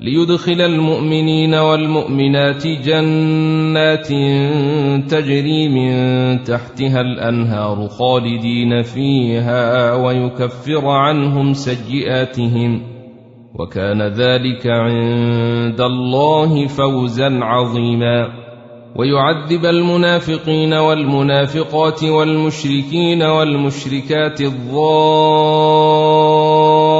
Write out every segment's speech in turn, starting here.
ليدخل المؤمنين والمؤمنات جنات تجري من تحتها الأنهار خالدين فيها ويكفر عنهم سيئاتهم وكان ذلك عند الله فوزا عظيما ويعذب المنافقين والمنافقات والمشركين والمشركات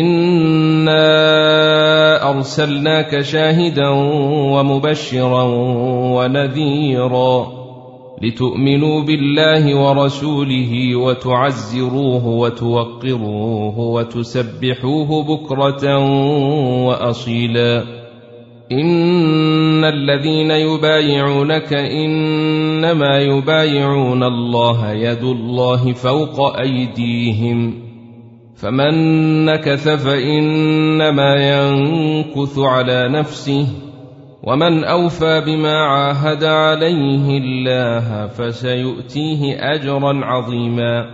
انا ارسلناك شاهدا ومبشرا ونذيرا لتؤمنوا بالله ورسوله وتعزروه وتوقروه وتسبحوه بكره واصيلا ان الذين يبايعونك انما يبايعون الله يد الله فوق ايديهم فمن نكث فإنما ينكث على نفسه ومن أوفى بما عاهد عليه الله فسيؤتيه أجرا عظيما.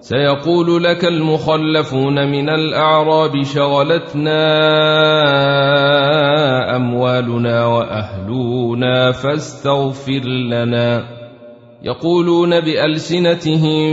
سيقول لك المخلفون من الأعراب شغلتنا أموالنا وأهلنا فاستغفر لنا. يقولون بألسنتهم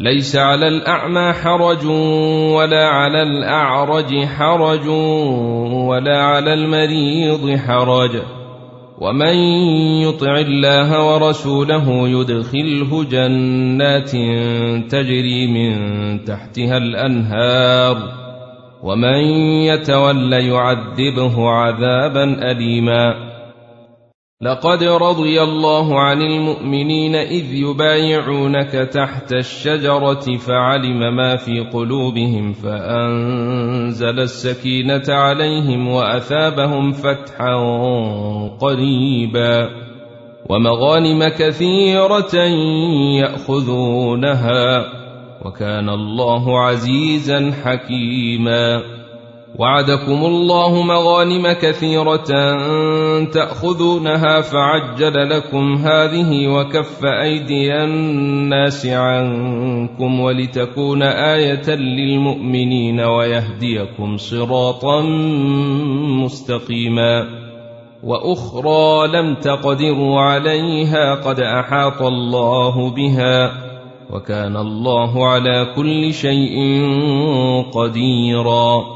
ليس على الأعمى حرج ولا على الأعرج حرج ولا على المريض حرج. ومن يطع الله ورسوله يدخله جنات تجري من تحتها الأنهار. ومن يتول يعذبه عذابا أليما. لقد رضي الله عن المؤمنين إذ يبايعونك تحت الشجرة فعلم ما في قلوبهم فأنزل السكينة عليهم وأثابهم فتحا قريبا ومغانم كثيرة يأخذونها وكان الله عزيزا حكيما وعدكم الله مغانم كثيرة تأخذونها فعجل لكم هذه وكف أيدي الناس عنكم ولتكون آية للمؤمنين ويهديكم صراطا مستقيما وأخرى لم تقدروا عليها قد أحاط الله بها وكان الله على كل شيء قديراً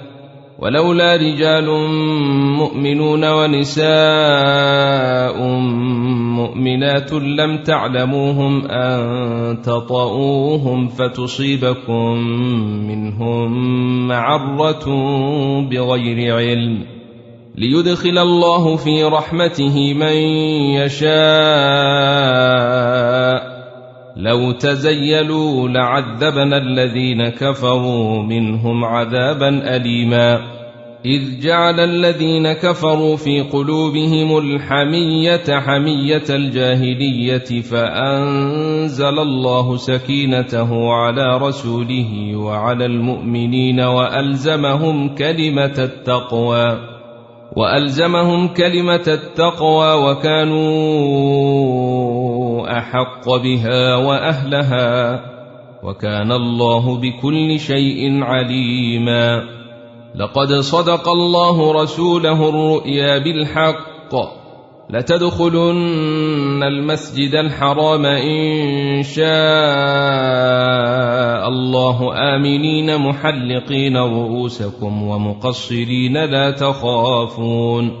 ولولا رجال مؤمنون ونساء مؤمنات لم تعلموهم أن تطئوهم فتصيبكم منهم معرة بغير علم ليدخل الله في رحمته من يشاء لو تزيلوا لعذبنا الذين كفروا منهم عذابا أليما. إذ جعل الذين كفروا في قلوبهم الحمية حمية الجاهلية فأنزل الله سكينته على رسوله وعلى المؤمنين وألزمهم كلمة التقوى. وألزمهم كلمة التقوى وكانوا أحق بها وأهلها وكان الله بكل شيء عليما. لقد صدق الله رسوله الرؤيا بالحق. لتدخلن المسجد الحرام إن شاء الله. آمنين محلقين رؤوسكم ومقصرين لا تخافون.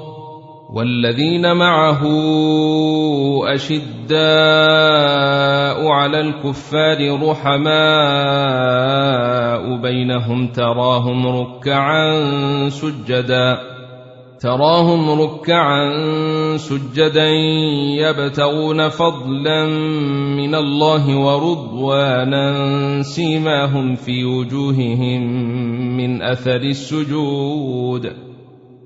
والذين معه أشداء على الكفار رحماء بينهم تراهم ركعا سجدا تراهم ركعا سجدا يبتغون فضلا من الله ورضوانا سيماهم في وجوههم من أثر السجود.